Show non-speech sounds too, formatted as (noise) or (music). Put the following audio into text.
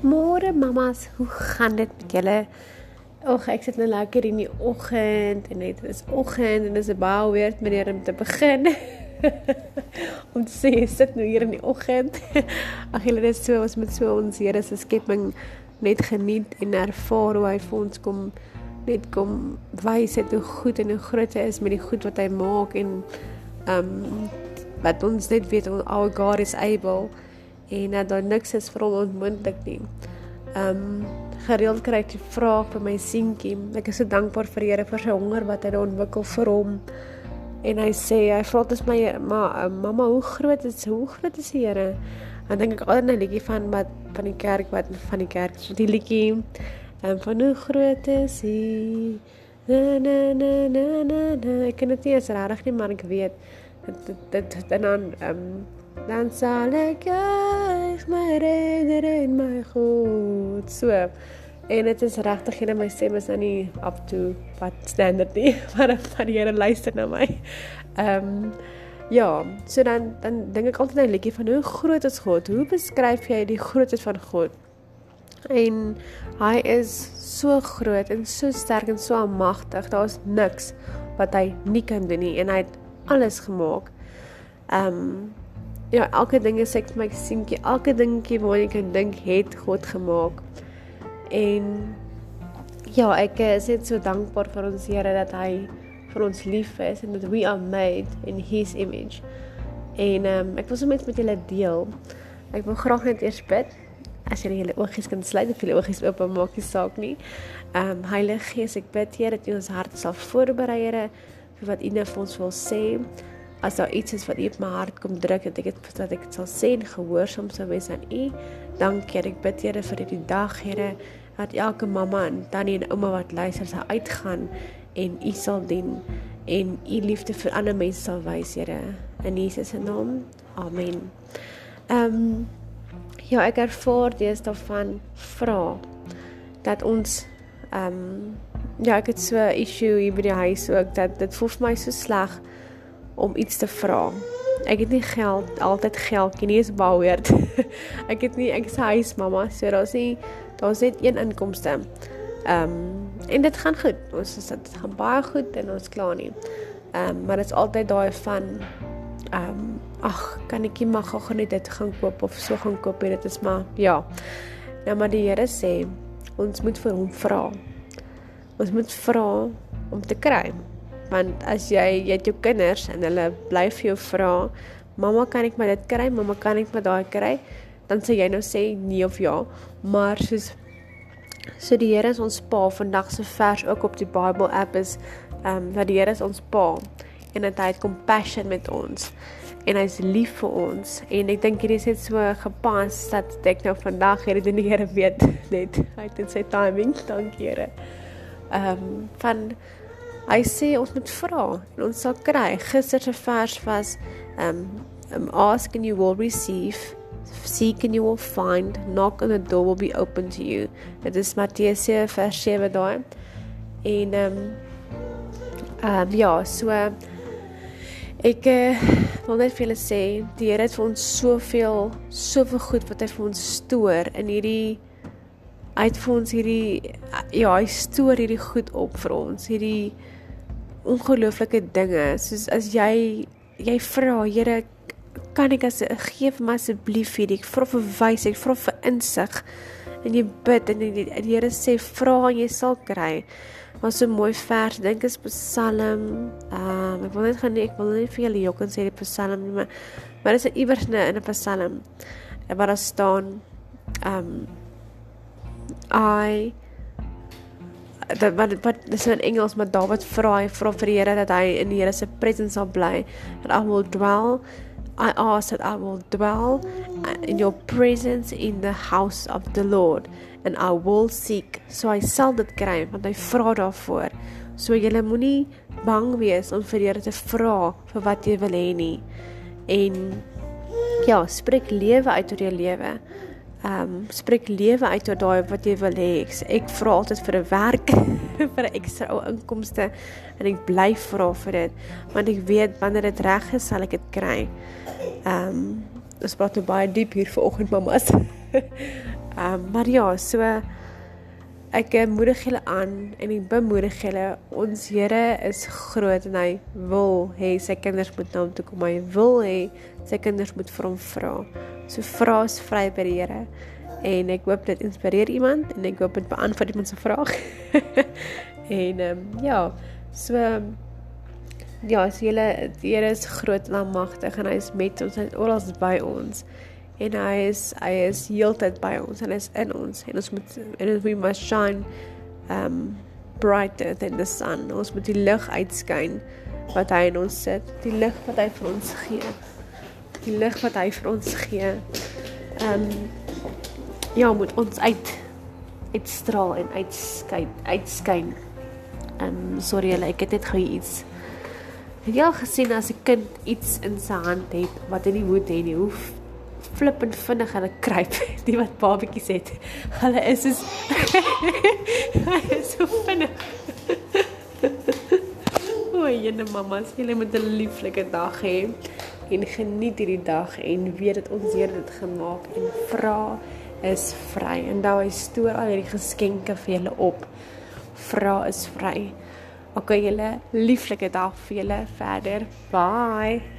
Môre mamas, hoe gaan dit met julle? Och, ek sit nou lekker in die oggend en dit is oggend en dit is baie weird manier om te begin. (laughs) om te sê sit nou hier in die oggend. (laughs) Ag julle dis so ons met so ons Here se skepping net geniet en ervaar hoe hy vir ons kom net kom wys het hoe goed en hoe groot hy is met die goed wat hy maak en ehm um, wat ons net weet our God is able en dat daar niks is vir hom onmoontlik nie. Um gereeld kry ek die vraag vir my seentjie. Ek is so dankbaar vir die Here vir sy honger wat hy ontwikkel vir hom. En hy sê hy vra dit my ma mamma hoe groot is hoe groot is die Here? Dan dink ek altyd 'n liedjie van wat van die kerk wat van die kerk so die liedjie en van hoe groot is hy? Na na na na na ek kan dit nie eens regtig nie maar ek weet dit dit dan dan um dan sal ek juig my redder en my God. So en dit is regtig hier my stem is nou nie up to wat standard nie, (laughs) maar van die Here luister na my. Ehm um, ja, so dan dan dink ek altyd 'n liedjie van hoe groot is God? Hoe beskryf jy die grootheid van God? En hy is so groot en so sterk en so almagtig. Daar's niks wat hy nie kan doen nie en hy het alles gemaak. Ehm um, ja, elke ding is ek vir my seentjie, elke dingetjie wat ek kan dink het God gemaak. En ja, ek is net so dankbaar vir ons Here dat hy vir ons lief is en dat we are made in his image. En ehm um, ek wil sommer met julle deel. Ek wil graag net eers bid. As jy julle oogies kan sluit of julle oogies oop maak, nie saak nie. Ehm um, Heilige Gees, ek bid Here dat U ons hart sal voorberei, Here, vir wat U nou vir ons wil sê as daar iets is wat op my hart kom druk dat ek dit dat ek dit sal sê en gehoorsaam sou wees aan U. Dankie, ek bid Here vir hierdie dag, Here, dat elke mamma en tannie en ouma wat luister sal uitgaan en U sal dien en U liefde vir ander mense sal wys, Here, in Jesus se naam. Amen. Ehm um, ja, ek ervaar dis daarvan vra dat ons ehm um, ja, ek het so 'n issue hier by die huis ook dat dit voel vir my so sleg om iets te vra. Ek het nie geld, altyd geld nie, baie weird. ek het nie ek se huis mamma, so daar's nie daar's net een inkomste. Ehm um, en dit gaan goed. Ons is dit gaan baie goed en ons klaar nie. Ehm um, maar dit is altyd daai van ehm um, ag, kan ek nie mag gou net dit gaan koop of so gaan koop en dit is maar ja. Nou maar die Here sê ons moet vir hom vra. Ons moet vra om te kry want as jy jy het jou kinders en hulle bly vir jou vra mamma kan ek maar dit kry? Mamma kan ek maar daai kry? Dan sê jy nou sê nee of ja. Maar soos so die Here is ons pa vandag se vers ook op die Bible app is ehm um, dat die Here is ons pa en dat hy het compassion met ons en hy's lief vir ons. En ek dink hierdie is net so gepas dat ek nou vandag hierdie doen die Here weet net. Hy het in sy timing. Dankie Here. Ehm um, van Hy sê ons moet vra en ons sal kry. Gister se vers was um um ask and you will receive, seek and you will find, knock and the door will be open to you. Dit is Matteus 7 vers 7 daai. En um um ja, so ek uh, wil net vir julle sê, die Here het vir ons soveel soveel goed wat hy vir ons stoor in hierdie uit vir ons hierdie ja, hy stoor hierdie goed op vir ons. Hierdie ongelooflike dinge. Soos as jy jy vra Here kan ek as gee vir my asseblief hierdie vra vir wysheid vra vir insig en jy bid en die, die, die Here sê vra en jy sal kry. Was so mooi vers dink is Psalm um, ek wil net gaan ek wil net vir julle jok en sê die Psalm nie maar maar is iewers in 'n Psalm waar daar staan um I dat wat wat dis in Engels maar Dawid vra hy vra vir die Here dat hy in die Here se presence sal bly that I will dwell I ask that I will dwell in your presence in the house of the Lord and I will seek. So hy sal dit kry want hy vra daarvoor. So jy moenie bang wees om vir die Here te vra vir wat jy wil hê nie. En ja spreek lewe uit oor jou lewe ehm um, spreek lewe uit oor daai wat jy wil hê. Ek, ek vra altyd vir 'n werk, (laughs) vir 'n ekstra inkomste en ek bly vra vir dit want ek weet wanneer dit reg is, sal ek dit kry. Ehm um, ons praat nou baie diep hier vanoggend mamas. (laughs) Ehm um, maar ja, so ek moedig julle aan en ek bemoedig julle. Ons Here is groot en hy wil hê sy kinders moet na hom toe kom. Hy wil hê sy kinders moet vir hom vra. So vra is vry by die Here. En ek hoop dit inspireer iemand en ek hoop dit beantwoord iemand se vraag. (laughs) en ehm um, ja, so ja, so julle die Here is groot en almagtig en hy is met ons, hy is oral by ons en hy is hy is heeltyd by ons. En is in ons. En ons moet en we must shine um brighter than the sun. Ons moet die lig uitskyn wat hy in ons sit. Die lig wat hy vir ons gee. Die lig wat hy vir ons gee. Um ja moet ons uit uitstraal en uitskyn uitskyn. Um sorry julle ek het net gou iets. Het jy al gesien as 'n kind iets in sy hand het wat hy nie moet hê nie, hoe flippend vinnig hulle kruip, (laughs) die wat babetjies het. Hulle is soos (laughs) Hy is so vinnig. (laughs) O, jene mamas, julle moet 'n lieflike dag hê en geniet hierdie dag en weet dat ons Here dit gemaak en vra is vry. En daai stoor al hierdie geskenke vir julle op. Vra is vry. OK julle, lieflike dag vir julle verder. Bye.